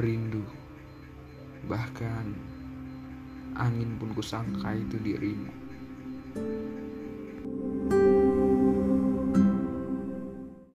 rindu. Bahkan angin pun kusangka itu dirimu.